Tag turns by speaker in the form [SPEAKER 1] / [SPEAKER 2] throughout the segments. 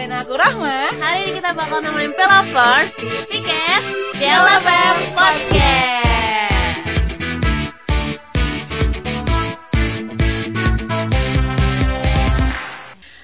[SPEAKER 1] Dan aku Rahma.
[SPEAKER 2] Hari ini kita bakal nemenin Pelovers di PKS Piala Podcast.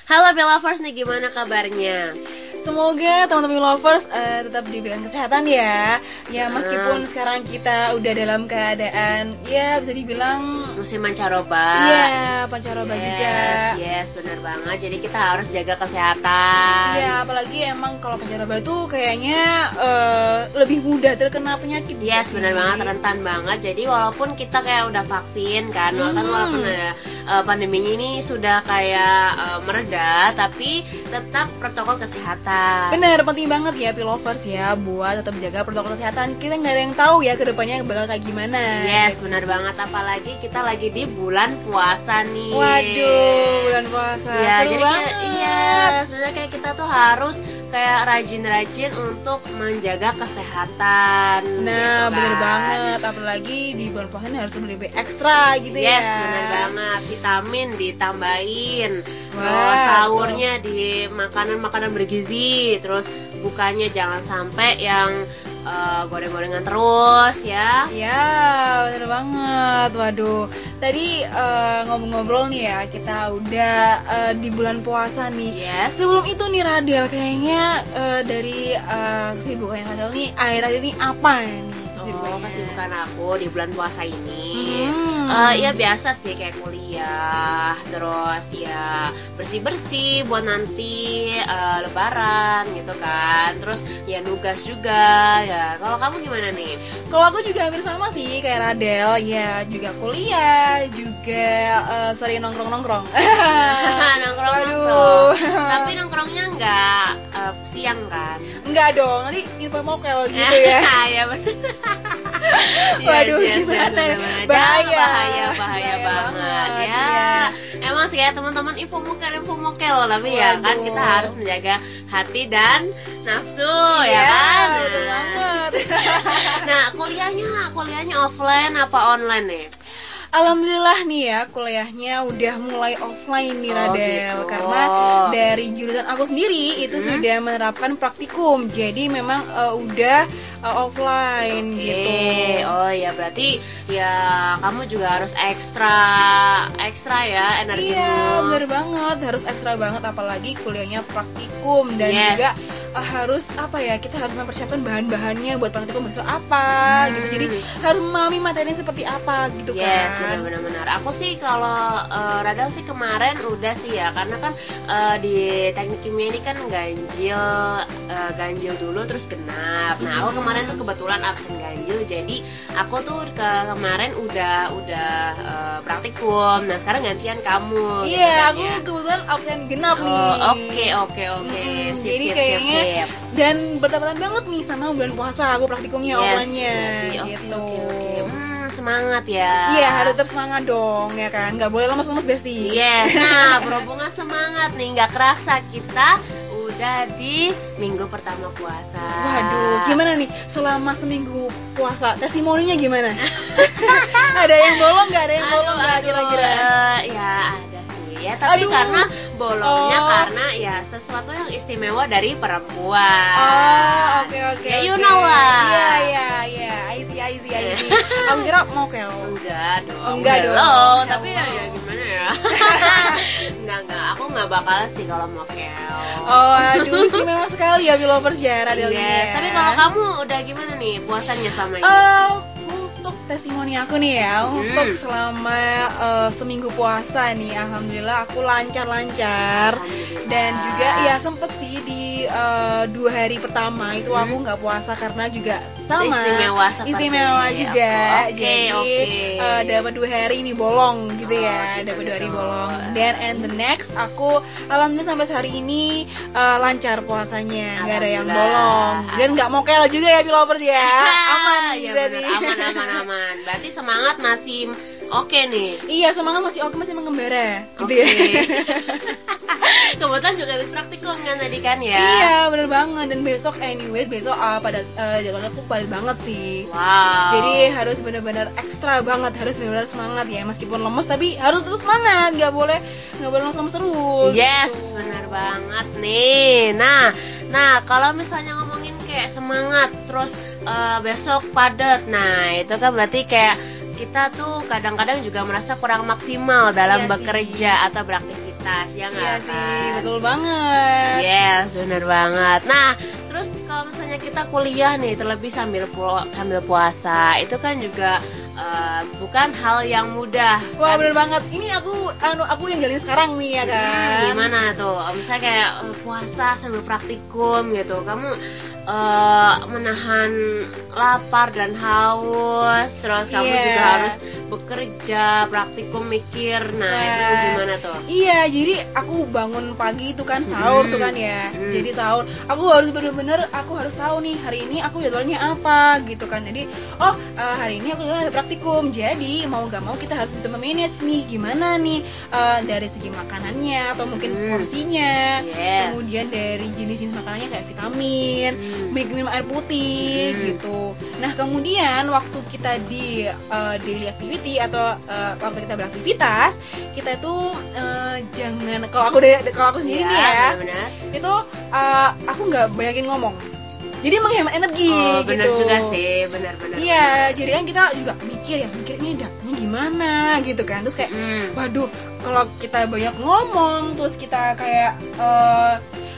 [SPEAKER 2] Halo Pelovers nih gimana kabarnya?
[SPEAKER 1] Semoga teman-teman lovers uh, tetap diberikan kesehatan ya. Ya meskipun
[SPEAKER 2] Hmm.
[SPEAKER 1] sekarang kita udah dalam keadaan ya bisa dibilang
[SPEAKER 2] Musim mancaroba.
[SPEAKER 1] Iya, pancaroba
[SPEAKER 2] yes,
[SPEAKER 1] juga.
[SPEAKER 2] Yes, bener banget. Jadi kita harus jaga kesehatan.
[SPEAKER 1] Iya, apalagi emang kalau pancaroba tuh kayaknya eh, lebih mudah terkena penyakit.
[SPEAKER 2] Yes,
[SPEAKER 1] sih.
[SPEAKER 2] benar banget, rentan banget. Jadi walaupun kita kayak udah vaksin kan, kan
[SPEAKER 1] Hmm.
[SPEAKER 2] walaupun ada uh, pandeminya ini sudah kayak uh, mereda, tapi tetap protokol kesehatan.
[SPEAKER 1] Bener, penting banget ya pilovers ya buat tetap jaga protokol kesehatan. Kita nggak ada yang tahu ya ke depannya bakal kayak gimana.
[SPEAKER 2] Yes, benar banget. Apalagi kita lagi di bulan puasa nih.
[SPEAKER 1] Waduh, bulan puasa.
[SPEAKER 2] Ya,
[SPEAKER 1] Seru
[SPEAKER 2] jadi
[SPEAKER 1] banget.
[SPEAKER 2] kayak iya, sebenarnya kayak kita tuh harus kayak rajin-rajin untuk menjaga kesehatan.
[SPEAKER 1] Nah,
[SPEAKER 2] gitu
[SPEAKER 1] bener
[SPEAKER 2] kan.
[SPEAKER 1] banget. Apalagi di bulan puasa ini harus lebih ekstra gitu ya.
[SPEAKER 2] yes, benar banget. Vitamin ditambahin. Terus sahurnya di makanan-makanan bergizi. Terus bukanya jangan sampai yang eh, goreng-gorengan terus ya.
[SPEAKER 1] Iya, bener banget. Waduh, tadi eh, ngobrol-ngobrol nih ya, kita udah eh, di bulan puasa nih.
[SPEAKER 2] Yes.
[SPEAKER 1] Sebelum itu nih Radel, kayaknya eh, dari eh, kesibukan Radel nih, akhir-akhir ini apa nih
[SPEAKER 2] Oh, kesibukan aku di bulan puasa ini.
[SPEAKER 1] Hmm.
[SPEAKER 2] Eh, ya biasa sih kayak kuliah, terus ya bersih-bersih buat nanti eh, lebaran gitu kan. Terus ya nugas juga ya. Kalau kamu gimana nih?
[SPEAKER 1] Kalau aku juga hampir sama sih kayak Radel, ya juga kuliah, juga eh, sering nongkrong-nongkrong.
[SPEAKER 2] nongkrong
[SPEAKER 1] Waduh.
[SPEAKER 2] nongkrong. Tapi nongkrongnya nggak eh, siang kan?
[SPEAKER 1] Enggak dong, nanti info mokel gitu ya.
[SPEAKER 2] ya.
[SPEAKER 1] Waduh,
[SPEAKER 2] Yes, yes, yes,
[SPEAKER 1] gimana?
[SPEAKER 2] bener-bener.
[SPEAKER 1] Bahaya.
[SPEAKER 2] Bahaya, bahaya
[SPEAKER 1] Bahaya
[SPEAKER 2] banget. Ya,
[SPEAKER 1] iya.
[SPEAKER 2] emang sih ya teman-teman info mokel, info mokel, tapi ya kan
[SPEAKER 1] Waduh.
[SPEAKER 2] kita harus menjaga hati dan nafsu, ya
[SPEAKER 1] Iya,
[SPEAKER 2] kan?
[SPEAKER 1] betul
[SPEAKER 2] Nah.
[SPEAKER 1] banget.
[SPEAKER 2] Nah, kuliahnya, kuliahnya offline apa online nih?
[SPEAKER 1] Alhamdulillah nih ya kuliahnya udah mulai offline nih
[SPEAKER 2] Oh,
[SPEAKER 1] Radel
[SPEAKER 2] gitu.
[SPEAKER 1] karena dari jurusan aku sendiri itu
[SPEAKER 2] Hmm.
[SPEAKER 1] sudah menerapkan praktikum jadi memang eh, udah eh, offline
[SPEAKER 2] Oke,
[SPEAKER 1] gitu.
[SPEAKER 2] oh ya berarti ya kamu juga harus ekstra, ekstra ya energimu.
[SPEAKER 1] Iya bener banget harus ekstra banget apalagi kuliahnya praktikum dan
[SPEAKER 2] Yes.
[SPEAKER 1] juga eh, harus apa ya kita harus mempersiapkan bahan-bahannya buat praktikum besok apa
[SPEAKER 2] Hmm.
[SPEAKER 1] gitu jadi harus memahami materinya seperti apa gitu
[SPEAKER 2] Yes,
[SPEAKER 1] kan.
[SPEAKER 2] benar-benar. Aku sih kalau uh, Radal sih kemarin udah sih ya, karena kan uh, di teknik kimia ini kan ganjil, uh, ganjil dulu terus genap. Nah, aku kemarin tuh kebetulan absen ganjil, jadi aku tuh ke kemarin udah udah uh, praktikum. Nah, sekarang gantian kamu. gitu
[SPEAKER 1] Iya,
[SPEAKER 2] kan
[SPEAKER 1] aku
[SPEAKER 2] ya.
[SPEAKER 1] kebetulan absen genap nih.
[SPEAKER 2] Oh, oke oke oke. Sip
[SPEAKER 1] jadi
[SPEAKER 2] sip sip
[SPEAKER 1] kayaknya
[SPEAKER 2] sip.
[SPEAKER 1] dan bertepatan banget nih sama bulan puasa aku praktikumnya
[SPEAKER 2] Yes,
[SPEAKER 1] online-nya
[SPEAKER 2] berarti oke
[SPEAKER 1] gitu.
[SPEAKER 2] oke oke. Hmm, semangat ya.
[SPEAKER 1] Iya, harus tetap semangat dong ya kan. Nggak boleh lemas-lemas Besti.
[SPEAKER 2] Yes, nah berhubungan semangat nih, nggak kerasa kita udah di minggu pertama puasa.
[SPEAKER 1] Waduh, gimana nih selama seminggu puasa? Testimoninya gimana? ada yang bolong nggak? Ada yang
[SPEAKER 2] Aduh,
[SPEAKER 1] bolong nggak kira-kira?
[SPEAKER 2] eh, ya ada sih ya, tapi
[SPEAKER 1] Aduh.
[SPEAKER 2] karena bolongnya
[SPEAKER 1] Oh.
[SPEAKER 2] karena ya sesuatu yang istimewa dari perempuan.
[SPEAKER 1] Oh, oke oke.
[SPEAKER 2] Ya you
[SPEAKER 1] oke.
[SPEAKER 2] know lah.
[SPEAKER 1] Iya, iya, iya. I see, I see, I see. Aku kira mokel.
[SPEAKER 2] Enggak dong.
[SPEAKER 1] Enggak dong.
[SPEAKER 2] Tapi ya, ya gimana ya? enggak enggak, aku nggak bakal sih kalau mokel.
[SPEAKER 1] Oh, aduh, istimewa sekali ya Pilovers ya, Radel ini
[SPEAKER 2] Yes,
[SPEAKER 1] ya.
[SPEAKER 2] tapi kalau kamu udah gimana nih puasanya selama ini?
[SPEAKER 1] Eh, untuk testimoni aku nih ya, untuk
[SPEAKER 2] Hmm.
[SPEAKER 1] selama eh, seminggu puasa nih, alhamdulillah aku lancar-lancar.
[SPEAKER 2] Alhamdulillah.
[SPEAKER 1] Dan juga ya sempet sih di eh, dua hari pertama itu
[SPEAKER 2] Hmm.
[SPEAKER 1] aku nggak puasa karena juga sama
[SPEAKER 2] Istimewa
[SPEAKER 1] istimewa
[SPEAKER 2] ini.
[SPEAKER 1] juga.
[SPEAKER 2] Oke,
[SPEAKER 1] Jadi
[SPEAKER 2] oke.
[SPEAKER 1] eh, dapat dua hari ini bolong gitu
[SPEAKER 2] Oh,
[SPEAKER 1] ya,
[SPEAKER 2] gitu,
[SPEAKER 1] dapat dua hari bolong. Dan and the next aku alhamdulillah sampai hari ini eh, lancar puasanya, nggak ada yang bolong dan nggak mokel juga ya pilovers ya, aman
[SPEAKER 2] ya
[SPEAKER 1] berarti.
[SPEAKER 2] bener, aman aman aman. Berarti semangat masih oke nih
[SPEAKER 1] iya semangat masih oke masih mengembara gitu ya
[SPEAKER 2] kebetulan juga habis praktikum kan tadi kan ya
[SPEAKER 1] iya bener banget dan besok anyways besok uh, pada uh, jadwalnya aku padat banget sih
[SPEAKER 2] wow
[SPEAKER 1] Jadi harus benar-benar ekstra banget, harus benar-benar semangat ya. Meskipun lemes tapi harus terus semangat, nggak boleh nggak boleh lemes terus.
[SPEAKER 2] Yes,
[SPEAKER 1] gitu.
[SPEAKER 2] benar banget nih. Nah, nah kalau misalnya ngomongin kayak semangat, terus eh, besok padat, nah itu kan berarti kayak kita tuh kadang-kadang juga merasa kurang maksimal dalam
[SPEAKER 1] Iya sih.
[SPEAKER 2] bekerja atau beraktivitas, ya nggak
[SPEAKER 1] Iya
[SPEAKER 2] kan?
[SPEAKER 1] sih, betul banget.
[SPEAKER 2] Yes, benar banget. Nah, terus kalau misalnya kita kuliah nih, terlebih sambil pu- sambil puasa, itu kan juga eh, bukan hal yang mudah.
[SPEAKER 1] Wah
[SPEAKER 2] kan?
[SPEAKER 1] bener banget. Ini aku anu aku yang jalin sekarang nih ya kan.
[SPEAKER 2] Hmm, gimana tuh? Misalnya kayak eh, puasa sambil praktikum gitu, kamu eh, menahan lapar dan haus, terus kamu
[SPEAKER 1] Iya.
[SPEAKER 2] juga harus bekerja, praktikum mikir. Nah, itu
[SPEAKER 1] Wah.
[SPEAKER 2] gimana tuh?
[SPEAKER 1] Iya, jadi aku bangun pagi itu kan sahur
[SPEAKER 2] Hmm.
[SPEAKER 1] tuh kan ya.
[SPEAKER 2] Hmm.
[SPEAKER 1] Jadi sahur, aku harus bener-bener aku harus tahu nih hari ini aku jadwalnya apa gitu kan. Jadi, oh eh, hari ini aku ada praktikum. Jadi mau gak mau kita harus bisa memanage nih gimana nih eh, dari segi makanannya atau mungkin
[SPEAKER 2] Hmm.
[SPEAKER 1] porsinya.
[SPEAKER 2] Yes.
[SPEAKER 1] Kemudian dari jenis-jenis makanannya kayak vitamin,
[SPEAKER 2] Hmm.
[SPEAKER 1] minum air putih
[SPEAKER 2] Hmm.
[SPEAKER 1] gitu. Nah kemudian waktu kita di uh, daily activity atau uh, waktu kita beraktivitas, kita itu uh, jangan kalau aku kalau aku sendiri
[SPEAKER 2] Iya,
[SPEAKER 1] nih ya,
[SPEAKER 2] benar-benar.
[SPEAKER 1] itu uh, aku nggak banyakin ngomong. Jadi menghemat energi
[SPEAKER 2] Oh, benar
[SPEAKER 1] gitu.
[SPEAKER 2] juga sih, benar-benar.
[SPEAKER 1] Iya, jadi kan kita juga mikir ya, mikir ini datanya gimana gitu kan. Terus kayak
[SPEAKER 2] Hmm.
[SPEAKER 1] waduh kalau kita banyak ngomong terus kita kayak eh,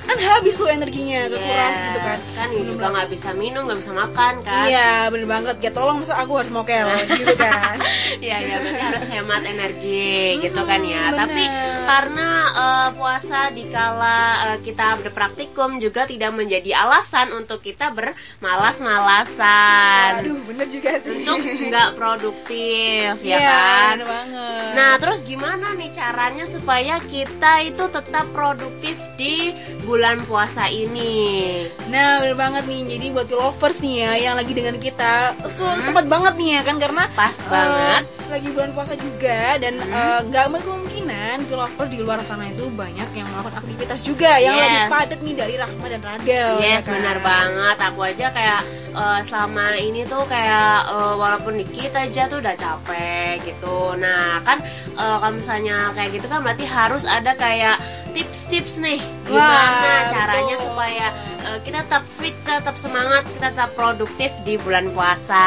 [SPEAKER 1] kan habis tuh energinya kekuras
[SPEAKER 2] Yes,
[SPEAKER 1] gitu kan.
[SPEAKER 2] kan
[SPEAKER 1] Belum
[SPEAKER 2] juga nggak bisa minum nggak bisa makan kan.
[SPEAKER 1] Iya bener banget. Ya tolong masa aku harus mokel gitu kan
[SPEAKER 2] Iya ya berarti harus hemat energi gitu kan ya.
[SPEAKER 1] Hmm,
[SPEAKER 2] Tapi
[SPEAKER 1] bener.
[SPEAKER 2] karena eh, puasa dikala eh, kita berpraktikum juga tidak menjadi alasan untuk kita bermalas-malasan.
[SPEAKER 1] aduh bener juga sih
[SPEAKER 2] Untuk nggak produktif ya
[SPEAKER 1] Iya,
[SPEAKER 2] kan.
[SPEAKER 1] bener banget
[SPEAKER 2] Nah, terus gimana nih caranya supaya kita itu tetap produktif di bulan puasa ini?
[SPEAKER 1] Nah, bener banget nih. Jadi buat lovers nih ya yang lagi dengan kita, so,
[SPEAKER 2] Hmm.
[SPEAKER 1] tepat banget nih ya kan karena
[SPEAKER 2] Pas
[SPEAKER 1] eh,
[SPEAKER 2] banget.
[SPEAKER 1] Lagi bulan puasa juga dan
[SPEAKER 2] Hmm.
[SPEAKER 1] eh, nggak uh, kemungkinan lovers di luar sana itu banyak yang melakukan aktivitas juga yang
[SPEAKER 2] Yes.
[SPEAKER 1] lebih padat nih dari Rahma dan Radel.
[SPEAKER 2] Yes,
[SPEAKER 1] ya kan?
[SPEAKER 2] benar banget. Aku aja kayak eh, selama ini tuh kayak eh, walaupun dikit aja tuh udah capek gitu. Nah, kan eh, kalau misalnya kayak gitu kan berarti harus ada kayak tips-tips nih gimana
[SPEAKER 1] Wah,
[SPEAKER 2] caranya
[SPEAKER 1] betul.
[SPEAKER 2] supaya eh, kita tetap fit, tetap semangat, kita tetap produktif di bulan puasa.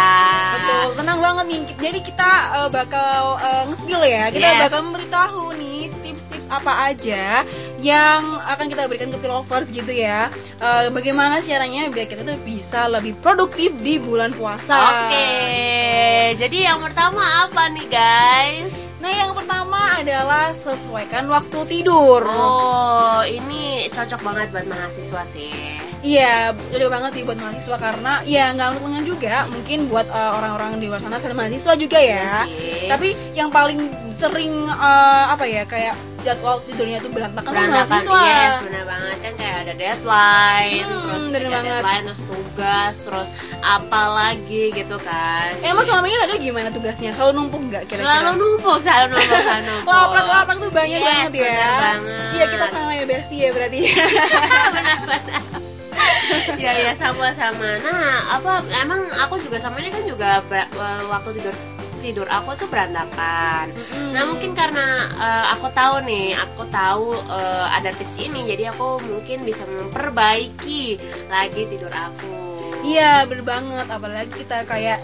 [SPEAKER 1] Betul, tenang banget nih. Jadi kita eh, bakal eh, nge-spill ya. Kita
[SPEAKER 2] Yes.
[SPEAKER 1] bakal memberitahu nih tips-tips apa aja yang akan kita berikan ke lovers gitu ya. Eh, bagaimana caranya biar kita tuh bisa lebih produktif di bulan puasa.
[SPEAKER 2] Oke, jadi yang pertama apa nih guys?
[SPEAKER 1] Nah, yang pertama adalah sesuaikan waktu tidur.
[SPEAKER 2] Oh, ini cocok banget buat mahasiswa sih.
[SPEAKER 1] Iya, cocok banget sih buat mahasiswa karena ya nggak untuk dengan juga, mungkin buat eh, orang-orang di luar sana selain mahasiswa juga
[SPEAKER 2] Iya
[SPEAKER 1] ya.
[SPEAKER 2] sih.
[SPEAKER 1] Tapi yang paling sering eh, apa ya kayak jadwal tidurnya itu berantakan, tuh
[SPEAKER 2] berantakan
[SPEAKER 1] mahasiswa.
[SPEAKER 2] yes benar banget kan kayak ada deadline
[SPEAKER 1] Hmm,
[SPEAKER 2] terus ada
[SPEAKER 1] banget.
[SPEAKER 2] deadline terus tugas terus apa lagi gitu kan
[SPEAKER 1] Eh, Emang selama ini ada gimana tugasnya? Selalu numpuk nggak kira-kira?
[SPEAKER 2] selalu numpuk selalu numpuk selalu numpuk
[SPEAKER 1] Laprak-laprak tuh banyak
[SPEAKER 2] Yes,
[SPEAKER 1] banget ya.
[SPEAKER 2] banget.
[SPEAKER 1] Iya kita sama ya bestie ya berarti.
[SPEAKER 2] benar-benar ya ya sama-sama nah apa emang aku juga sama ini kan juga ber- eh, waktu tidur tidur aku tuh berantakan Nah mungkin karena eh, aku tahu nih, aku tahu eh, ada tips ini, jadi aku mungkin bisa memperbaiki lagi tidur aku.
[SPEAKER 1] Iya bener banget. Apalagi kita kayak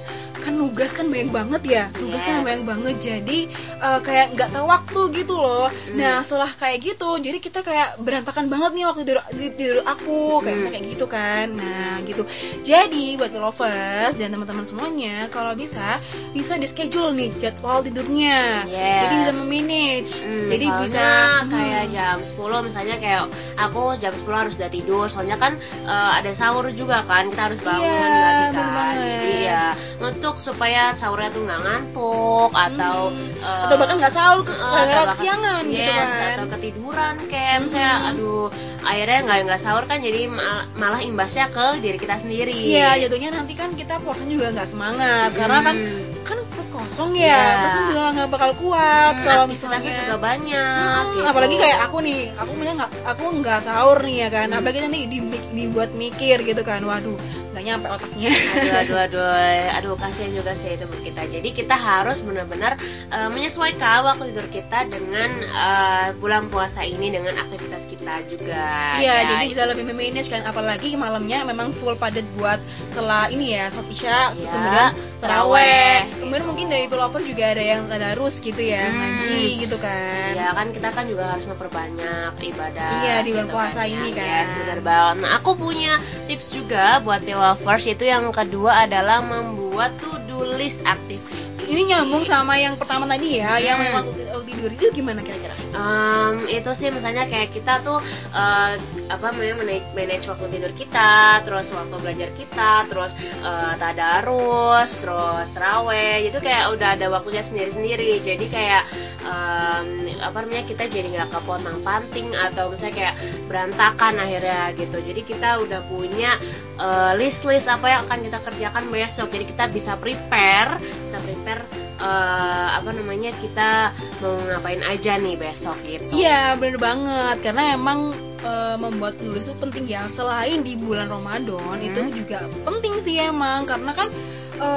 [SPEAKER 1] kan nugas kan banyak banget ya nugas kan
[SPEAKER 2] Yes.
[SPEAKER 1] banyak banget jadi eh, kayak nggak tahu waktu gitu loh
[SPEAKER 2] Hmm.
[SPEAKER 1] nah setelah kayak gitu jadi kita kayak berantakan banget nih waktu tidur tidur aku kayak
[SPEAKER 2] Hmm.
[SPEAKER 1] kayak gitu kan nah gitu jadi buat lovers dan teman-teman semuanya kalau bisa bisa di schedule nih jadwal tidurnya
[SPEAKER 2] Yes.
[SPEAKER 1] jadi bisa memanage
[SPEAKER 2] Hmm,
[SPEAKER 1] jadi bisa
[SPEAKER 2] kayak
[SPEAKER 1] hmm.
[SPEAKER 2] jam 10 misalnya kayak aku jam 10 harus udah tidur soalnya kan eh, ada sahur juga kan kita harus bangun
[SPEAKER 1] Iya,
[SPEAKER 2] lagi
[SPEAKER 1] bener
[SPEAKER 2] kan
[SPEAKER 1] banget.
[SPEAKER 2] Untuk supaya sahurnya tuh nggak ngantuk atau
[SPEAKER 1] Hmm.
[SPEAKER 2] eh,
[SPEAKER 1] atau bahkan nggak sahur
[SPEAKER 2] atau bahkan-
[SPEAKER 1] kesiangan
[SPEAKER 2] yes,
[SPEAKER 1] gitu kan
[SPEAKER 2] atau ketiduran kayak
[SPEAKER 1] Hmm.
[SPEAKER 2] aduh akhirnya nggak nggak sahur kan jadi mal- malah imbasnya ke diri kita sendiri
[SPEAKER 1] Iya, jatuhnya nanti kan kita puasa juga nggak semangat karena kan
[SPEAKER 2] Hmm.
[SPEAKER 1] kan perut kosong ya
[SPEAKER 2] Iya.
[SPEAKER 1] pasti juga nggak bakal kuat
[SPEAKER 2] Hmm,
[SPEAKER 1] kalau misalnya
[SPEAKER 2] juga banyak
[SPEAKER 1] Hmm,
[SPEAKER 2] gitu.
[SPEAKER 1] apalagi kayak aku nih aku misalnya nggak aku nggak sahur nih ya kan
[SPEAKER 2] Hmm.
[SPEAKER 1] apalagi nanti di- dibuat mikir gitu kan waduh nggak nyampe otaknya
[SPEAKER 2] aduh aduh aduh aduh kasihan juga sih itu buat kita jadi kita harus benar-benar eh, menyesuaikan waktu tidur kita dengan eh, bulan puasa ini dengan aktivitas kita juga
[SPEAKER 1] Iya,
[SPEAKER 2] ya.
[SPEAKER 1] jadi bisa lebih memanage kan apalagi malamnya memang full padat buat setelah ini ya sholat isya terus
[SPEAKER 2] Iya,
[SPEAKER 1] kemudian teraweh kemudian mungkin dari pilover juga ada yang tadarus gitu ya
[SPEAKER 2] Hmm.
[SPEAKER 1] ngaji gitu kan
[SPEAKER 2] Ya kan kita kan juga harus memperbanyak ibadah.
[SPEAKER 1] Iya, di bulan
[SPEAKER 2] gitu
[SPEAKER 1] puasa
[SPEAKER 2] ya.
[SPEAKER 1] ini kan.
[SPEAKER 2] Yes, benar banget. Nah, aku punya tips juga buat lovers itu yang kedua adalah membuat to-do list activity.
[SPEAKER 1] ini nyambung sama yang pertama tadi ya yang
[SPEAKER 2] Hmm.
[SPEAKER 1] memang tidur itu gimana kira-kira
[SPEAKER 2] Em, itu sih misalnya kayak kita tuh eh, apa namanya manage, manage waktu tidur kita, terus waktu belajar kita, terus eh, tadarus, terus teraweh, itu kayak udah ada waktunya sendiri-sendiri. Jadi kayak em, apa namanya kita jadi nggak kepotong panting atau misalnya kayak berantakan akhirnya gitu. Jadi kita udah punya eh, list-list apa yang akan kita kerjakan besok. Jadi kita bisa prepare, bisa prepare eh, apa namanya kita mau ngapain aja nih besok gitu.
[SPEAKER 1] Iya bener banget karena emang e, membuat tulis itu penting ya selain di bulan Ramadan
[SPEAKER 2] Hmm.
[SPEAKER 1] itu juga penting sih emang karena kan e,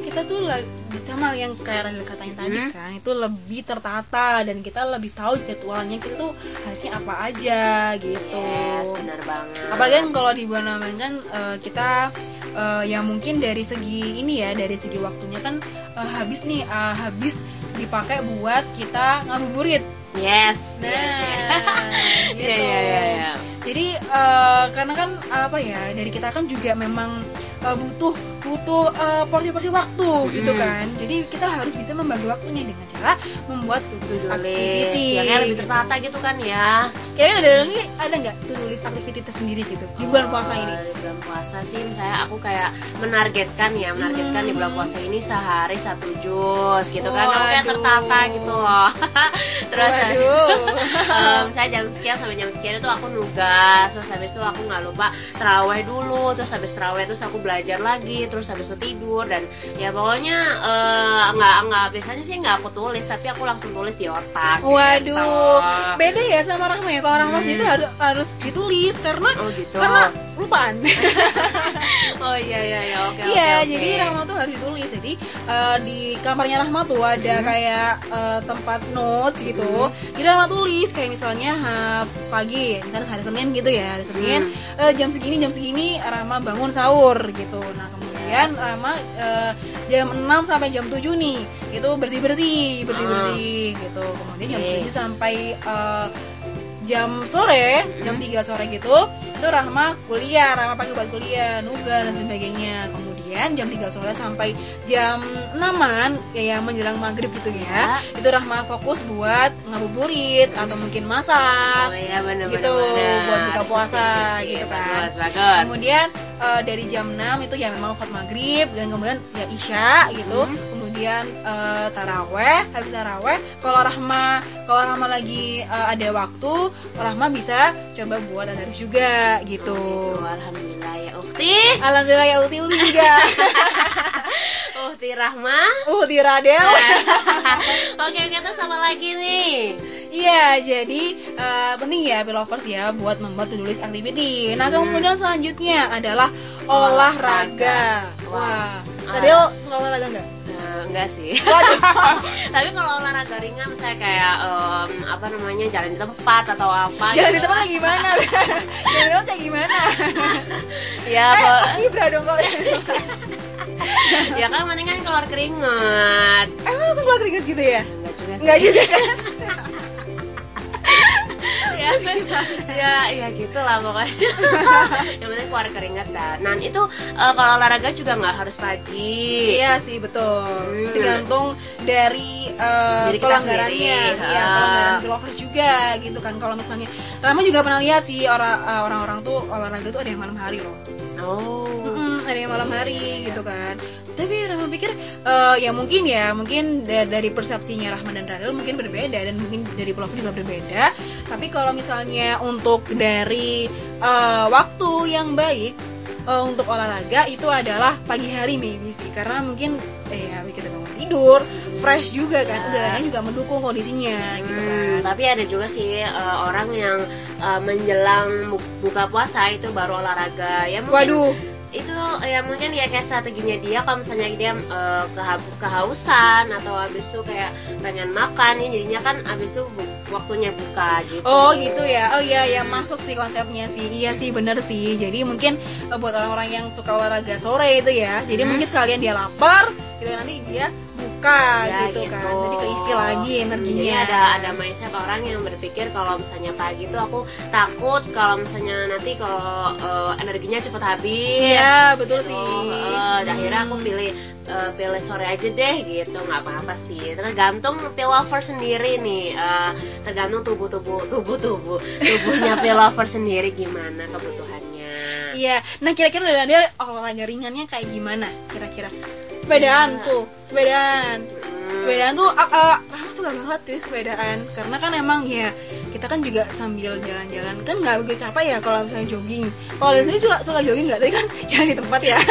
[SPEAKER 1] kita tuh sama yang kayak Rahel katain tadi
[SPEAKER 2] Hmm.
[SPEAKER 1] kan itu lebih tertata dan kita lebih tahu jadwalnya kita tuh harinya apa aja gitu.
[SPEAKER 2] Yes, benar banget.
[SPEAKER 1] Apalagi kan kalau di bulan Ramadan kan eh, kita eh, ya mungkin dari segi ini ya dari segi waktunya kan eh, habis nih eh, habis dipakai buat kita ngabuburit.
[SPEAKER 2] Yes.
[SPEAKER 1] Nah,
[SPEAKER 2] yes.
[SPEAKER 1] gitu.
[SPEAKER 2] Iya, iya, iya, iya.
[SPEAKER 1] Jadi eh, karena kan apa ya dari kita kan juga memang eh, butuh butuh eh, porsi-porsi waktu gitu
[SPEAKER 2] Mm-mm.
[SPEAKER 1] kan. Jadi kita harus bisa membagi waktunya dengan cara membuat tulis activity.
[SPEAKER 2] Ya kayak lebih tertata gitu kan ya.
[SPEAKER 1] Kayaknya ada ada nggak tulis activity tersendiri gitu di bulan puasa ini?
[SPEAKER 2] Bulan puasa sih misalnya aku kayak menargetkan ya, menargetkan di bulan
[SPEAKER 1] Hmm.
[SPEAKER 2] puasa ini sehari satu jus gitu kan. Aku kayak
[SPEAKER 1] Waduh.
[SPEAKER 2] tertata gitu loh. Terus habis itu,
[SPEAKER 1] Waduh.
[SPEAKER 2] em, saya jam sekian sampai jam sekian itu aku nugas, terus habis itu aku nggak lupa teraweh dulu, terus habis teraweh terus aku belajar lagi, terus habis itu tidur dan ya pokoknya eh, nggak nggak biasanya sih nggak aku tulis, tapi aku langsung tulis di otak.
[SPEAKER 1] Waduh,
[SPEAKER 2] gitu.
[SPEAKER 1] beda ya sama Rahma ya. Kalau Rahma
[SPEAKER 2] Hmm.
[SPEAKER 1] itu harus harus ditulis karena
[SPEAKER 2] Oh gitu.
[SPEAKER 1] karena lupaan.
[SPEAKER 2] oh iya iya iya oke oke.
[SPEAKER 1] Iya,
[SPEAKER 2] oke.
[SPEAKER 1] jadi Rahma tuh harus ditulis. Jadi eh, di kamarnya Rahma tuh ada
[SPEAKER 2] Hmm.
[SPEAKER 1] kayak eh, tempat notes gitu.
[SPEAKER 2] Hmm.
[SPEAKER 1] Jadi Rahma tulis kayak misalnya ha, pagi, misalnya hari Senin gitu ya, hari Senin
[SPEAKER 2] Hmm.
[SPEAKER 1] eh, jam segini jam segini Rahma bangun sahur gitu. Nah kemudian Rahma eh, jam 6 sampai jam 7 nih itu bersih bersih bersih bersih gitu. Kemudian jam
[SPEAKER 2] Ah. Oke.
[SPEAKER 1] 7 sampai eh, jam sore, jam
[SPEAKER 2] Hmm.
[SPEAKER 1] 3 sore gitu, itu Rahma kuliah, Rahma pagi buat kuliah, nugas dan sebagainya. Kemudian jam 3 sore sampai jam 6-an kayak menjelang maghrib gitu ya. Itu Rahma fokus buat ngabuburit atau mungkin masak.
[SPEAKER 2] Oh iya benar
[SPEAKER 1] gitu buat buka puasa gitu kan.
[SPEAKER 2] Bagus bagus.
[SPEAKER 1] Kemudian eh, dari jam 6 itu ya memang waktu maghrib dan kemudian ya isya gitu.
[SPEAKER 2] Hmm.
[SPEAKER 1] Kemudian eh, taraweh, habis taraweh kalau Rahma kalau Rahma lagi eh, ada waktu, Rahma bisa coba buat tadarus juga gitu.
[SPEAKER 2] Gitu, Alhamdulillah ya Ukti.
[SPEAKER 1] Alhamdulillah ya Uti Uti juga.
[SPEAKER 2] Ukti Rahma.
[SPEAKER 1] Uti Radel.
[SPEAKER 2] Oke oke terus apa lagi nih?
[SPEAKER 1] Iya, jadi eh, penting ya pilovers ya buat membuat to-do list activity. Nah,
[SPEAKER 2] Hmm.
[SPEAKER 1] kemudian selanjutnya adalah olahraga.
[SPEAKER 2] Wah.
[SPEAKER 1] Wah, Radel suka olahraga nggak?
[SPEAKER 2] Eh, enggak sih. Tapi kalau olahraga ringan misalnya kayak em, apa namanya jalan di tempat atau apa
[SPEAKER 1] Jalan di
[SPEAKER 2] gitu.
[SPEAKER 1] tempat kayak gimana? Jalan di tempat kayak gimana?
[SPEAKER 2] Ya,
[SPEAKER 1] eh,
[SPEAKER 2] po-
[SPEAKER 1] Ibra dong kalau
[SPEAKER 2] ya kan mendingan keluar keringat.
[SPEAKER 1] Emang langsung keluar keringet gitu ya?
[SPEAKER 2] Enggak juga sih.
[SPEAKER 1] Enggak juga kan?
[SPEAKER 2] Ya, ya, ya gitu lah pokoknya. yang penting keluar keringat dan. Nah itu eh, kalau olahraga juga nggak harus pagi.
[SPEAKER 1] Iya sih betul.
[SPEAKER 2] Hmm.
[SPEAKER 1] Tergantung dari uh, pelanggarannya,
[SPEAKER 2] sendiri.
[SPEAKER 1] iya
[SPEAKER 2] Ah.
[SPEAKER 1] pelanggaran pilovers juga gitu kan. Kalau misalnya Rama juga pernah lihat sih orang uh, orang-orang tuh olahraga tuh ada yang malam hari loh.
[SPEAKER 2] Oh.
[SPEAKER 1] Mm-mm, ada yang malam hari gitu kan. Tapi Rahma pikir eh, ya mungkin ya mungkin da- dari persepsinya Rahman dan Radel mungkin berbeda dan mungkin dari pilovers juga berbeda. Tapi kalau misalnya untuk dari eh, waktu yang baik eh, untuk olahraga itu adalah pagi hari maybe sih karena mungkin eh ya kita bangun tidur fresh juga kan
[SPEAKER 2] Ya.
[SPEAKER 1] udaranya juga mendukung kondisinya gitu
[SPEAKER 2] Hmm,
[SPEAKER 1] kan
[SPEAKER 2] tapi ada juga sih eh, orang yang eh, menjelang bu- buka puasa itu baru olahraga ya mungkin
[SPEAKER 1] waduh
[SPEAKER 2] itu ya mungkin ya kayak strateginya dia kalau misalnya dia keha- kehausan atau habis itu kayak pengen makan ya jadinya kan habis itu bu- waktunya buka gitu
[SPEAKER 1] Oh gitu ya, oh iya ya masuk sih konsepnya sih, iya sih bener sih. Jadi mungkin eh, buat orang-orang yang suka olahraga sore itu ya, jadi
[SPEAKER 2] Hmm.
[SPEAKER 1] mungkin sekalian dia lapar, gitu nanti dia buka
[SPEAKER 2] Ya,
[SPEAKER 1] gitu, kan, jadi keisi lagi
[SPEAKER 2] Hmm,
[SPEAKER 1] energinya.
[SPEAKER 2] Jadi ada ada mindset orang yang berpikir kalau misalnya pagi itu aku takut kalau misalnya nanti kalau eh, energinya cepat habis.
[SPEAKER 1] Iya betul
[SPEAKER 2] gitu.
[SPEAKER 1] sih.
[SPEAKER 2] Eh, akhirnya aku
[SPEAKER 1] Hmm.
[SPEAKER 2] pilih eh, pilih sore aja deh gitu nggak apa-apa sih tergantung pill lover sendiri nih eh, tergantung tubuh tubuh tubuh tubuh tubuhnya pill lover sendiri gimana kebutuhannya
[SPEAKER 1] Iya, nah kira-kira dia olahraga ringannya kayak gimana? Kira-kira sepedaan
[SPEAKER 2] Iya.
[SPEAKER 1] tuh, sepedaan.
[SPEAKER 2] Hmm.
[SPEAKER 1] sepedaan tuh uh, uh, suka banget tuh sepedaan karena kan emang ya kita kan juga sambil jalan-jalan kan nggak begitu capek ya kalau misalnya jogging kalau sini juga suka jogging nggak tadi kan jangan di tempat ya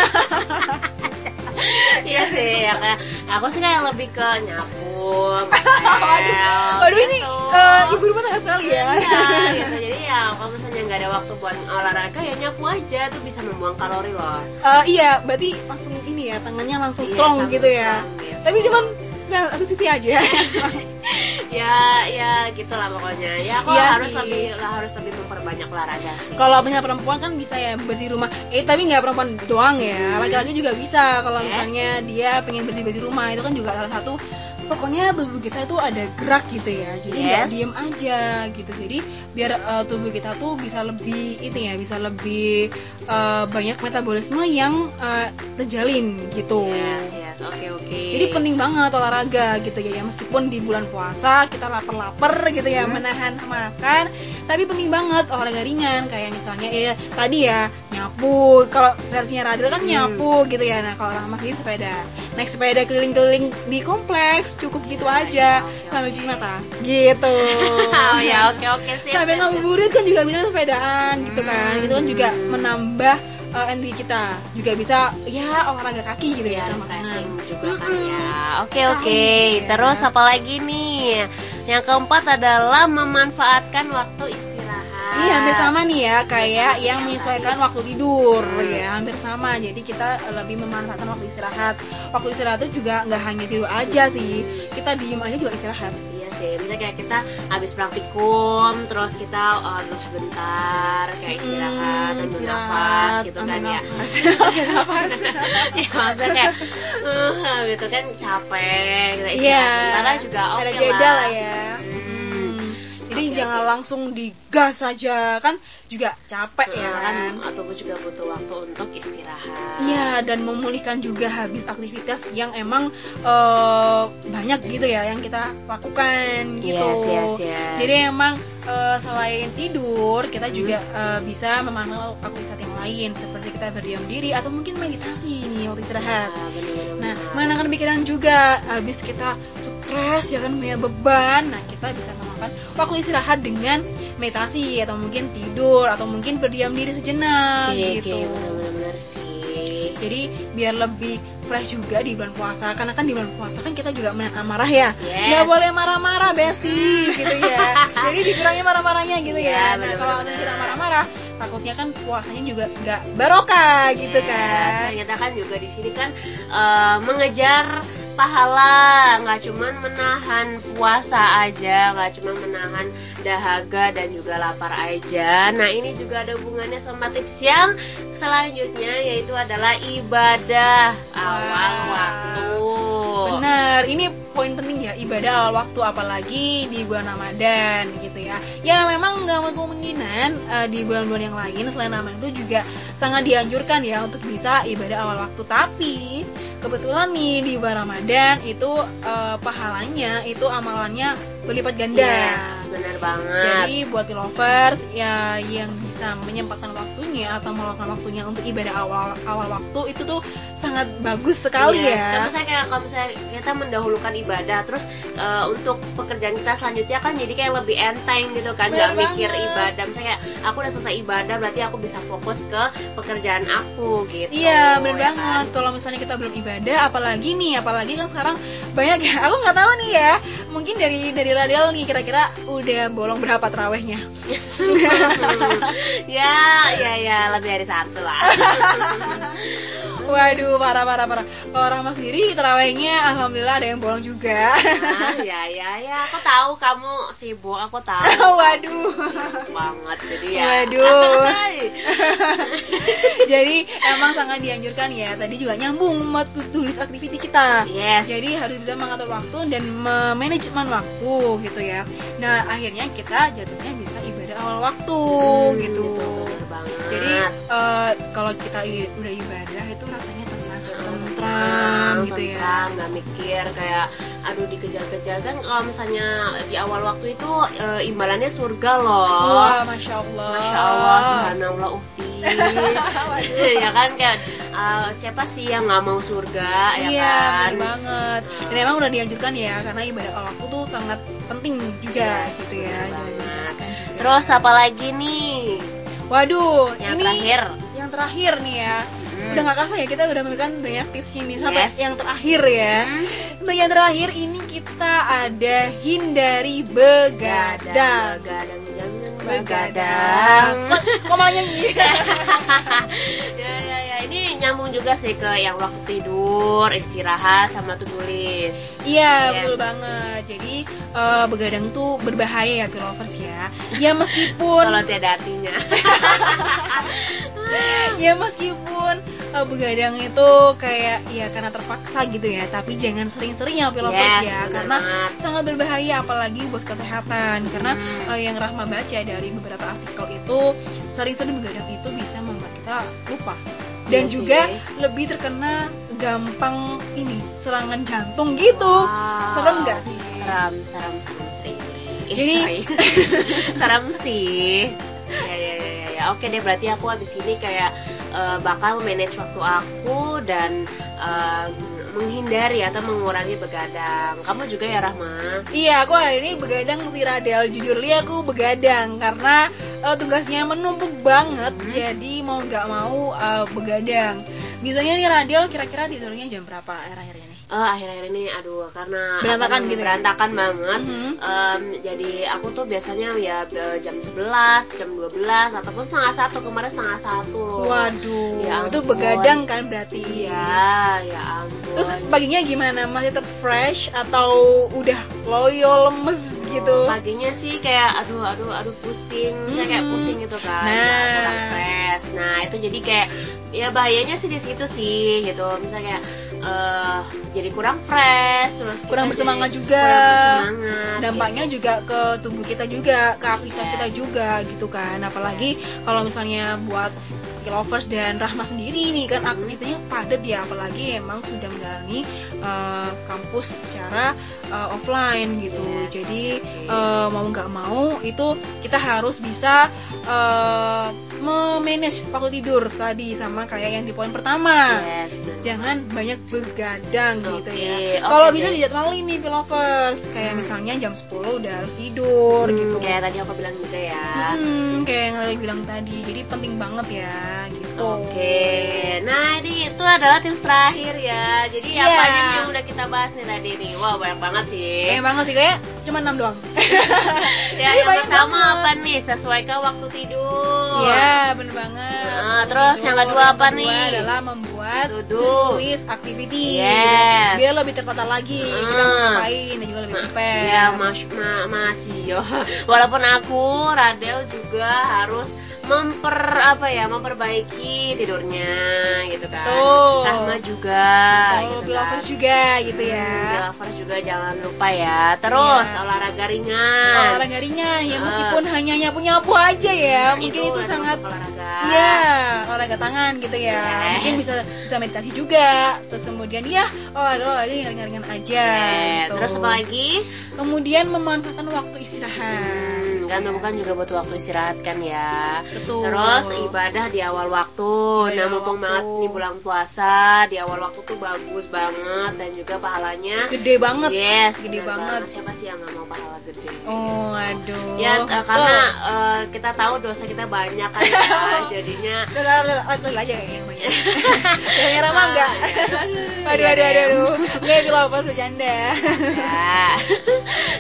[SPEAKER 2] Iya sih, ya kayak aku sih kayak lebih ke nyapu,
[SPEAKER 1] waduh, waduh ini
[SPEAKER 2] gitu.
[SPEAKER 1] uh, ibu rumah tangga sekali ya
[SPEAKER 2] Iya, gitu. Jadi ya kalau misalnya nggak ada waktu buat olahraga ya nyapu aja tuh bisa membuang kalori loh.
[SPEAKER 1] Uh, iya berarti langsung ini ya tangannya langsung
[SPEAKER 2] Iya,
[SPEAKER 1] strong
[SPEAKER 2] langsung
[SPEAKER 1] gitu ya
[SPEAKER 2] strong gitu.
[SPEAKER 1] tapi cuman satu sisi aja
[SPEAKER 2] ya ya gitulah pokoknya. Ya aku
[SPEAKER 1] Iya
[SPEAKER 2] harus
[SPEAKER 1] sih.
[SPEAKER 2] lebih lah harus lebih memperbanyak olahraga sih.
[SPEAKER 1] kalau punya perempuan kan bisa ya bersih rumah eh tapi nggak perempuan doang ya laki-laki juga bisa kalau
[SPEAKER 2] Yes.
[SPEAKER 1] misalnya dia pengen bersih bersih rumah itu kan juga salah satu pokoknya tubuh kita itu ada gerak gitu ya jadi nggak
[SPEAKER 2] Yes.
[SPEAKER 1] diem aja gitu jadi biar uh, tubuh kita tuh bisa lebih ini ya bisa lebih uh, banyak metabolisme yang uh, terjalin gitu
[SPEAKER 2] Yes, yes. Oke, oke.
[SPEAKER 1] jadi penting banget olahraga gitu ya, ya meskipun di bulan puasa kita lapar-lapar gitu ya
[SPEAKER 2] Hmm.
[SPEAKER 1] menahan makan, tapi penting banget olahraga ringan kayak misalnya ya tadi ya nyapu, kalau versinya Radel kan
[SPEAKER 2] Hmm.
[SPEAKER 1] nyapu gitu ya. Nah kalau Rahma sendiri sepeda, naik sepeda keliling-keliling di kompleks cukup gitu aja
[SPEAKER 2] oke,
[SPEAKER 1] sambil cuci mata gitu.
[SPEAKER 2] oh ya, oke oke sih.
[SPEAKER 1] Sambil ngabuburit kan juga bisa sepedaan gitu kan, itu kan juga
[SPEAKER 2] Hmm.
[SPEAKER 1] menambah uh, energi kita, juga bisa ya olahraga kaki gitu ya,
[SPEAKER 2] ya
[SPEAKER 1] sama
[SPEAKER 2] juga kan ya. Oke
[SPEAKER 1] Sekali,
[SPEAKER 2] oke. Terus apa lagi nih? Yang keempat adalah memanfaatkan waktu istirahat.
[SPEAKER 1] Iya hampir sama nih ya kayak yang menyesuaikan waktu tidur
[SPEAKER 2] Hmm.
[SPEAKER 1] ya hampir sama jadi kita lebih memanfaatkan waktu istirahat waktu istirahat itu juga nggak hanya tidur aja sih kita diem aja juga istirahat
[SPEAKER 2] sih, misalnya kayak kita habis praktikum, terus kita uh, duduk sebentar, kayak istirahat,
[SPEAKER 1] Hmm,
[SPEAKER 2] ambil
[SPEAKER 1] istirahat,
[SPEAKER 2] nafas gitu kan ya.
[SPEAKER 1] nafas.
[SPEAKER 2] Ya maksudnya kayak uh, gitu kan capek, kita istirahat
[SPEAKER 1] Iya
[SPEAKER 2] sebentar juga oke
[SPEAKER 1] ada jeda lah
[SPEAKER 2] lah.
[SPEAKER 1] ya. Jadi
[SPEAKER 2] Oke,
[SPEAKER 1] jangan
[SPEAKER 2] oke.
[SPEAKER 1] langsung digas aja kan juga capek ya
[SPEAKER 2] Nah,
[SPEAKER 1] kan
[SPEAKER 2] tubuh juga butuh waktu untuk istirahat.
[SPEAKER 1] Iya dan memulihkan juga habis aktivitas yang emang eh, banyak gitu ya yang kita lakukan gitu.
[SPEAKER 2] Yes, yes, yes.
[SPEAKER 1] Jadi emang eh, selain tidur kita juga eh, bisa memanfaatkan aktivitas yang lain seperti kita berdiam diri atau mungkin meditasi nih waktu istirahat.
[SPEAKER 2] Nah, bener-bener.
[SPEAKER 1] Nah, menenangkan pikiran juga habis kita stres ya kan punya beban. Nah, kita bisa memakan waktu istirahat dengan meditasi atau mungkin tidur atau mungkin berdiam diri sejenak
[SPEAKER 2] Oke,
[SPEAKER 1] gitu.
[SPEAKER 2] oke, bener-bener sih.
[SPEAKER 1] Jadi biar lebih fresh juga di bulan puasa karena kan di bulan puasa kan kita juga menahan amarah ya.
[SPEAKER 2] Yes.
[SPEAKER 1] Nggak boleh marah-marah Besti gitu ya. Jadi dikurangi marah-marahnya gitu
[SPEAKER 2] Iya,
[SPEAKER 1] ya. Nah,
[SPEAKER 2] bener-bener.
[SPEAKER 1] kalau misalnya kita marah-marah takutnya kan puasanya juga nggak barokah gitu
[SPEAKER 2] Yes,
[SPEAKER 1] kan.
[SPEAKER 2] Ternyata kan juga di sini kan eh, mengejar pahala, nggak cuman menahan puasa aja, nggak cuman menahan dahaga dan juga lapar aja. Nah ini juga ada hubungannya sama tips yang selanjutnya yaitu adalah ibadah awal
[SPEAKER 1] Wow.
[SPEAKER 2] waktu.
[SPEAKER 1] Benar, ini poin penting ya ibadah awal waktu apalagi di bulan Ramadan gitu ya. Ya memang nggak menutup kemungkinan eh, di bulan-bulan yang lain selain Ramadan itu juga sangat dianjurkan ya untuk bisa ibadah awal waktu. Tapi kebetulan nih di bulan Ramadan itu eh, pahalanya itu amalannya berlipat ganda.
[SPEAKER 2] Yes, benar banget.
[SPEAKER 1] Jadi buat lovers ya yang bisa menyempatkan waktunya atau meluangkan waktunya untuk ibadah awal awal waktu itu tuh sangat bagus sekali
[SPEAKER 2] Yes,
[SPEAKER 1] ya.
[SPEAKER 2] Kan misalnya kayak kalau misalnya kita mendahulukan ibadah, terus eh, untuk pekerjaan kita selanjutnya kan jadi kayak lebih enteng gitu kan, nggak mikir ibadah. Misalnya kayak aku udah selesai ibadah, berarti aku bisa fokus ke pekerjaan aku gitu.
[SPEAKER 1] Iya bener
[SPEAKER 2] ya
[SPEAKER 1] banget.
[SPEAKER 2] kan?
[SPEAKER 1] Kalau misalnya kita belum ibadah, apalagi nih, apalagi kan sekarang banyak ya. Aku nggak tahu nih ya. Mungkin dari dari Radel nih kira-kira udah bolong berapa terawihnya?
[SPEAKER 2] ya, ya, ya, lebih dari satu lah.
[SPEAKER 1] Waduh, parah parah parah. Kalau Rahma sendiri terawihnya alhamdulillah ada yang bolong juga.
[SPEAKER 2] Ah, ya, ya, ya, aku tahu kamu sibuk, aku tahu.
[SPEAKER 1] Waduh.
[SPEAKER 2] Sibuk banget, jadi ya.
[SPEAKER 1] Waduh. Jadi emang sangat dianjurkan ya. Tadi juga nyambung tulis activity kita.
[SPEAKER 2] Yes.
[SPEAKER 1] Jadi harus bisa mengatur waktu dan manajemen waktu gitu ya. Nah akhirnya kita jatuhnya awal waktu
[SPEAKER 2] Hmm,
[SPEAKER 1] gitu.
[SPEAKER 2] banget.
[SPEAKER 1] Jadi eh, kalau kita udah ibadah itu rasanya tenang, tentram gitu ya.
[SPEAKER 2] tentram, nggak mikir kayak aduh dikejar-kejar kan kalau misalnya di awal waktu itu eh, imbalannya surga loh
[SPEAKER 1] Wah, masya Allah.
[SPEAKER 2] Masya Allah, subhanallah, uhti. Ya kan, kayak eh, siapa sih yang nggak mau surga, ya
[SPEAKER 1] Iya,
[SPEAKER 2] kan?
[SPEAKER 1] banget. Dan emang udah dianjurkan ya, karena ibadah awal waktu tuh sangat penting juga
[SPEAKER 2] Yes,
[SPEAKER 1] gitu ya.
[SPEAKER 2] banget. Terus apa lagi nih?
[SPEAKER 1] waduh,
[SPEAKER 2] Yang
[SPEAKER 1] ini
[SPEAKER 2] terakhir
[SPEAKER 1] yang terakhir nih ya.
[SPEAKER 2] Hmm.
[SPEAKER 1] Udah nggak kalah ya, kita udah memberikan banyak tipsnya nih sampai
[SPEAKER 2] Yes.
[SPEAKER 1] yang terakhir ya.
[SPEAKER 2] Hmm?
[SPEAKER 1] Untuk yang terakhir ini kita ada hindari begadang.
[SPEAKER 2] Begadang,
[SPEAKER 1] Begadang.
[SPEAKER 2] begadang
[SPEAKER 1] kok malah nyanyi?
[SPEAKER 2] ini nyambung juga sih ke yang waktu tidur istirahat sama do list
[SPEAKER 1] Iya
[SPEAKER 2] Yes.
[SPEAKER 1] betul banget. Jadi eh, begadang tuh berbahaya ya pilovers ya. Ya meskipun
[SPEAKER 2] kalau tiada artinya
[SPEAKER 1] ya meskipun eh, begadang itu kayak ya karena terpaksa gitu ya. Tapi jangan sering-sering ya pilovers
[SPEAKER 2] Yes,
[SPEAKER 1] ya karena
[SPEAKER 2] banget.
[SPEAKER 1] sangat berbahaya apalagi buat kesehatan. Karena
[SPEAKER 2] Hmm.
[SPEAKER 1] eh, yang Rahma baca dari beberapa artikel itu sering-sering begadang itu bisa membuat kita lupa dan
[SPEAKER 2] Iya
[SPEAKER 1] juga
[SPEAKER 2] sih.
[SPEAKER 1] lebih terkena gampang ini serangan jantung gitu.
[SPEAKER 2] Wow.
[SPEAKER 1] Serem nggak sih?
[SPEAKER 2] seram seram seram sih Eh,
[SPEAKER 1] Jadi-
[SPEAKER 2] seram sih ya ya ya ya, oke deh berarti aku habis ini kayak eh, bakal manage waktu aku dan em, menghindari atau mengurangi begadang kamu juga ya Rahma
[SPEAKER 1] Iya, aku hari ini begadang si Radel. Jujur li aku begadang karena eh, tugasnya menumpuk banget.
[SPEAKER 2] Hmm.
[SPEAKER 1] Jadi mau nggak mau eh, begadang. Biasanya nih Radel kira-kira tidurnya jam berapa akhir-akhir
[SPEAKER 2] Eh, akhir-akhir ini aduh karena
[SPEAKER 1] Berantakan gitu ya?
[SPEAKER 2] berantakan banget
[SPEAKER 1] Mhm.
[SPEAKER 2] Em, jadi aku tuh biasanya ya eh, jam 11 jam 12 ataupun setengah satu kemarin setengah satu loh
[SPEAKER 1] Waduh,
[SPEAKER 2] Ya
[SPEAKER 1] itu begadang kan berarti?
[SPEAKER 2] iya ya ampun
[SPEAKER 1] Terus paginya gimana? Masih tetap fresh atau udah loyo lemes gitu?
[SPEAKER 2] paginya sih kayak aduh aduh aduh pusing Misalnya kayak
[SPEAKER 1] Mhm.
[SPEAKER 2] pusing gitu kan
[SPEAKER 1] Nah.
[SPEAKER 2] ya, kurang fresh nah itu jadi kayak ya bahayanya sih di situ sih gitu misalnya kayak eh, jadi kurang fresh terus
[SPEAKER 1] Kurang
[SPEAKER 2] jadi
[SPEAKER 1] bersemangat juga.
[SPEAKER 2] kurang bersemangat
[SPEAKER 1] dampaknya
[SPEAKER 2] gitu.
[SPEAKER 1] juga ke tubuh kita juga ke aktivitas
[SPEAKER 2] Yes.
[SPEAKER 1] kita juga gitu kan apalagi kalau misalnya buat lovers dan Rahma sendiri nih kan aktivitasnya padat ya apalagi emang sudah menjalani eh, kampus secara eh, offline gitu
[SPEAKER 2] Yes,
[SPEAKER 1] jadi eh, mau nggak mau itu kita harus bisa eh, memanage waktu tidur tadi sama kayak yang di poin pertama
[SPEAKER 2] yes,
[SPEAKER 1] jangan banyak begadang gitu
[SPEAKER 2] Oke,
[SPEAKER 1] ya.
[SPEAKER 2] oke
[SPEAKER 1] Kalau
[SPEAKER 2] deh.
[SPEAKER 1] bisa dijadwalin nih lovers, kayak
[SPEAKER 2] Hmm.
[SPEAKER 1] misalnya jam 10 udah harus tidur
[SPEAKER 2] Hmm,
[SPEAKER 1] gitu.
[SPEAKER 2] kayak tadi aku bilang juga ya
[SPEAKER 1] Hmm, kayak yang bilang tadi. Jadi penting banget ya gitu.
[SPEAKER 2] Oke, nah ini itu adalah tips terakhir ya. Jadi
[SPEAKER 1] Iya.
[SPEAKER 2] apa aja yang udah kita bahas nih tadi nih? Wow banyak banget sih.
[SPEAKER 1] Banyak banget sih kayak cuma 6 doang.
[SPEAKER 2] Ya,
[SPEAKER 1] Tapi
[SPEAKER 2] yang
[SPEAKER 1] banyak
[SPEAKER 2] pertama
[SPEAKER 1] banget.
[SPEAKER 2] apa nih? Sesuaikan waktu tidur.
[SPEAKER 1] Iya, bener banget.
[SPEAKER 2] Nah, terus yang kedua apa
[SPEAKER 1] Yang kedua
[SPEAKER 2] nih?
[SPEAKER 1] adalah membuat to-do list activity.
[SPEAKER 2] Yes.
[SPEAKER 1] Biar lebih tertata lagi kita mau
[SPEAKER 2] Hmm.
[SPEAKER 1] ngapain dan juga lebih
[SPEAKER 2] Ma-
[SPEAKER 1] prepare.
[SPEAKER 2] Iya, mas, ma- masih yo. Walaupun aku Radel juga harus memper apa ya memperbaiki tidurnya gitu kan.
[SPEAKER 1] Betul.
[SPEAKER 2] Rahma juga.
[SPEAKER 1] Oh,
[SPEAKER 2] gitu
[SPEAKER 1] lovers
[SPEAKER 2] kan.
[SPEAKER 1] juga gitu ya.
[SPEAKER 2] Hmm, lovers juga jangan lupa ya. Terus
[SPEAKER 1] Iya.
[SPEAKER 2] olahraga ringan.
[SPEAKER 1] olahraga ringan ya meskipun hanya nyapu-nyapu aja ya
[SPEAKER 2] Hmm,
[SPEAKER 1] mungkin itu,
[SPEAKER 2] udah
[SPEAKER 1] sangat
[SPEAKER 2] olahraga.
[SPEAKER 1] Iya, olahraga tangan gitu ya.
[SPEAKER 2] Yes.
[SPEAKER 1] Mungkin bisa bisa meditasi juga. Terus kemudian ya olahraga olahraga yang ringan-ringan aja.
[SPEAKER 2] Eh,
[SPEAKER 1] gitu.
[SPEAKER 2] Terus apa lagi?
[SPEAKER 1] Kemudian memanfaatkan waktu istirahat.
[SPEAKER 2] Hmm, kan
[SPEAKER 1] Iya.
[SPEAKER 2] tubuh kan juga butuh waktu istirahat kan ya.
[SPEAKER 1] Betul.
[SPEAKER 2] Terus ibadah di awal waktu.
[SPEAKER 1] Ibadah
[SPEAKER 2] nah, mumpung banget di bulan puasa, di awal waktu tuh bagus banget dan juga pahalanya
[SPEAKER 1] Gede banget.
[SPEAKER 2] Yes,
[SPEAKER 1] Gede
[SPEAKER 2] benar
[SPEAKER 1] banget.
[SPEAKER 2] Siapa sih yang nggak mau pahala gede?
[SPEAKER 1] Oh, aduh.
[SPEAKER 2] Ya, eh,
[SPEAKER 1] Betul.
[SPEAKER 2] karena eh, kita tahu dosa kita banyak kan ya, jadinya
[SPEAKER 1] udah aja kayaknya yang banyak. Yang Rama enggak.
[SPEAKER 2] Iya,
[SPEAKER 1] Aduh, aduh, aduh, aduh. Enggak, itu apa bercanda.
[SPEAKER 2] Ya.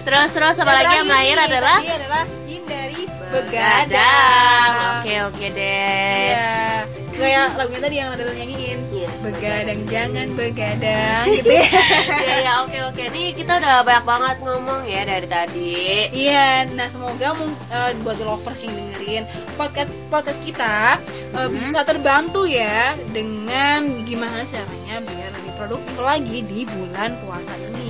[SPEAKER 2] terus terus apa
[SPEAKER 1] Yang
[SPEAKER 2] lagi yang
[SPEAKER 1] terakhir nih,
[SPEAKER 2] adalah begadang. Oke oke deh.
[SPEAKER 1] Iya. Kayak lagunya tadi yang ada nyanyiin.
[SPEAKER 2] Iya,
[SPEAKER 1] begadang jangan begadang gitu ya.
[SPEAKER 2] Iya ya oke oke. Nih kita udah banyak banget ngomong ya dari tadi.
[SPEAKER 1] Iya, nah semoga eh, buat lovers yang dengerin podcast podcast kita eh,
[SPEAKER 2] Hmm.
[SPEAKER 1] bisa terbantu ya dengan gimana caranya biar lebih produktif lagi di bulan puasa ini.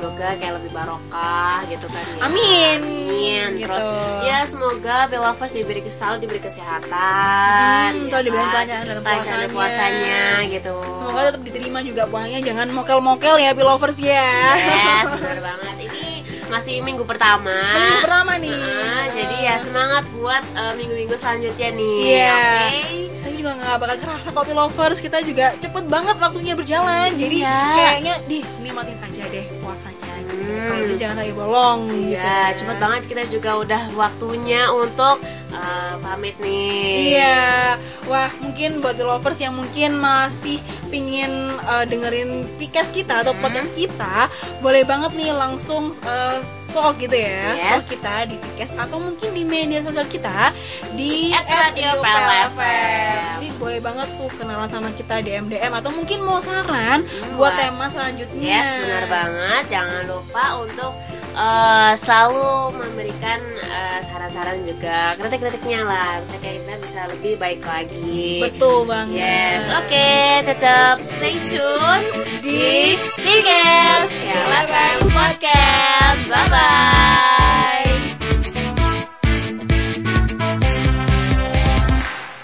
[SPEAKER 2] Semoga kayak lebih barokah gitu kan ya.
[SPEAKER 1] Amin.
[SPEAKER 2] Amin.
[SPEAKER 1] Gitu.
[SPEAKER 2] Terus ya semoga Belovers diberi selalu diberi kesehatan.
[SPEAKER 1] Hmm,
[SPEAKER 2] ya
[SPEAKER 1] diberi
[SPEAKER 2] kan?
[SPEAKER 1] kelancaran dalam puasanya.
[SPEAKER 2] puasanya gitu.
[SPEAKER 1] Semoga tetap diterima juga puasanya jangan mokel-mokel ya lovers ya.
[SPEAKER 2] Yes, benar banget. Ini masih minggu pertama.
[SPEAKER 1] Minggu pertama nih.
[SPEAKER 2] Nah, jadi ya semangat buat eh, minggu-minggu selanjutnya nih.
[SPEAKER 1] Iya.
[SPEAKER 2] Oke.
[SPEAKER 1] Tapi juga nggak bakal kerasa kopi lovers kita juga cepet banget waktunya berjalan. Jadi
[SPEAKER 2] Iya.
[SPEAKER 1] kayaknya di nikmatin aja deh puasanya. Gitu.
[SPEAKER 2] Hmm.
[SPEAKER 1] Kalau bisa jangan sampai bolong.
[SPEAKER 2] Iya,
[SPEAKER 1] gitu.
[SPEAKER 2] cepet banget kita juga udah waktunya untuk eh, pamit nih.
[SPEAKER 1] Iya, wah mungkin buat the lovers yang mungkin masih pingin eh, dengerin podcast kita atau
[SPEAKER 2] Hmm.
[SPEAKER 1] podcast kita, boleh banget nih langsung eh, stalk gitu ya,
[SPEAKER 2] Yes.
[SPEAKER 1] stalk kita di podcast atau mungkin di media sosial kita di
[SPEAKER 2] At Radio PLFM.
[SPEAKER 1] Jadi boleh banget tuh kenalan sama kita DM DM atau mungkin mau saran buat
[SPEAKER 2] wah.
[SPEAKER 1] tema selanjutnya.
[SPEAKER 2] Yes, benar banget. Jangan lupa untuk Eh, selalu memberikan uh, saran-saran juga kritik-kritiknya lah. Bisa kita bisa lebih baik lagi.
[SPEAKER 1] Betul banget.
[SPEAKER 2] Yes oke okay, tetap stay tune
[SPEAKER 1] di
[SPEAKER 2] Bigels bye Podcast. Bye bye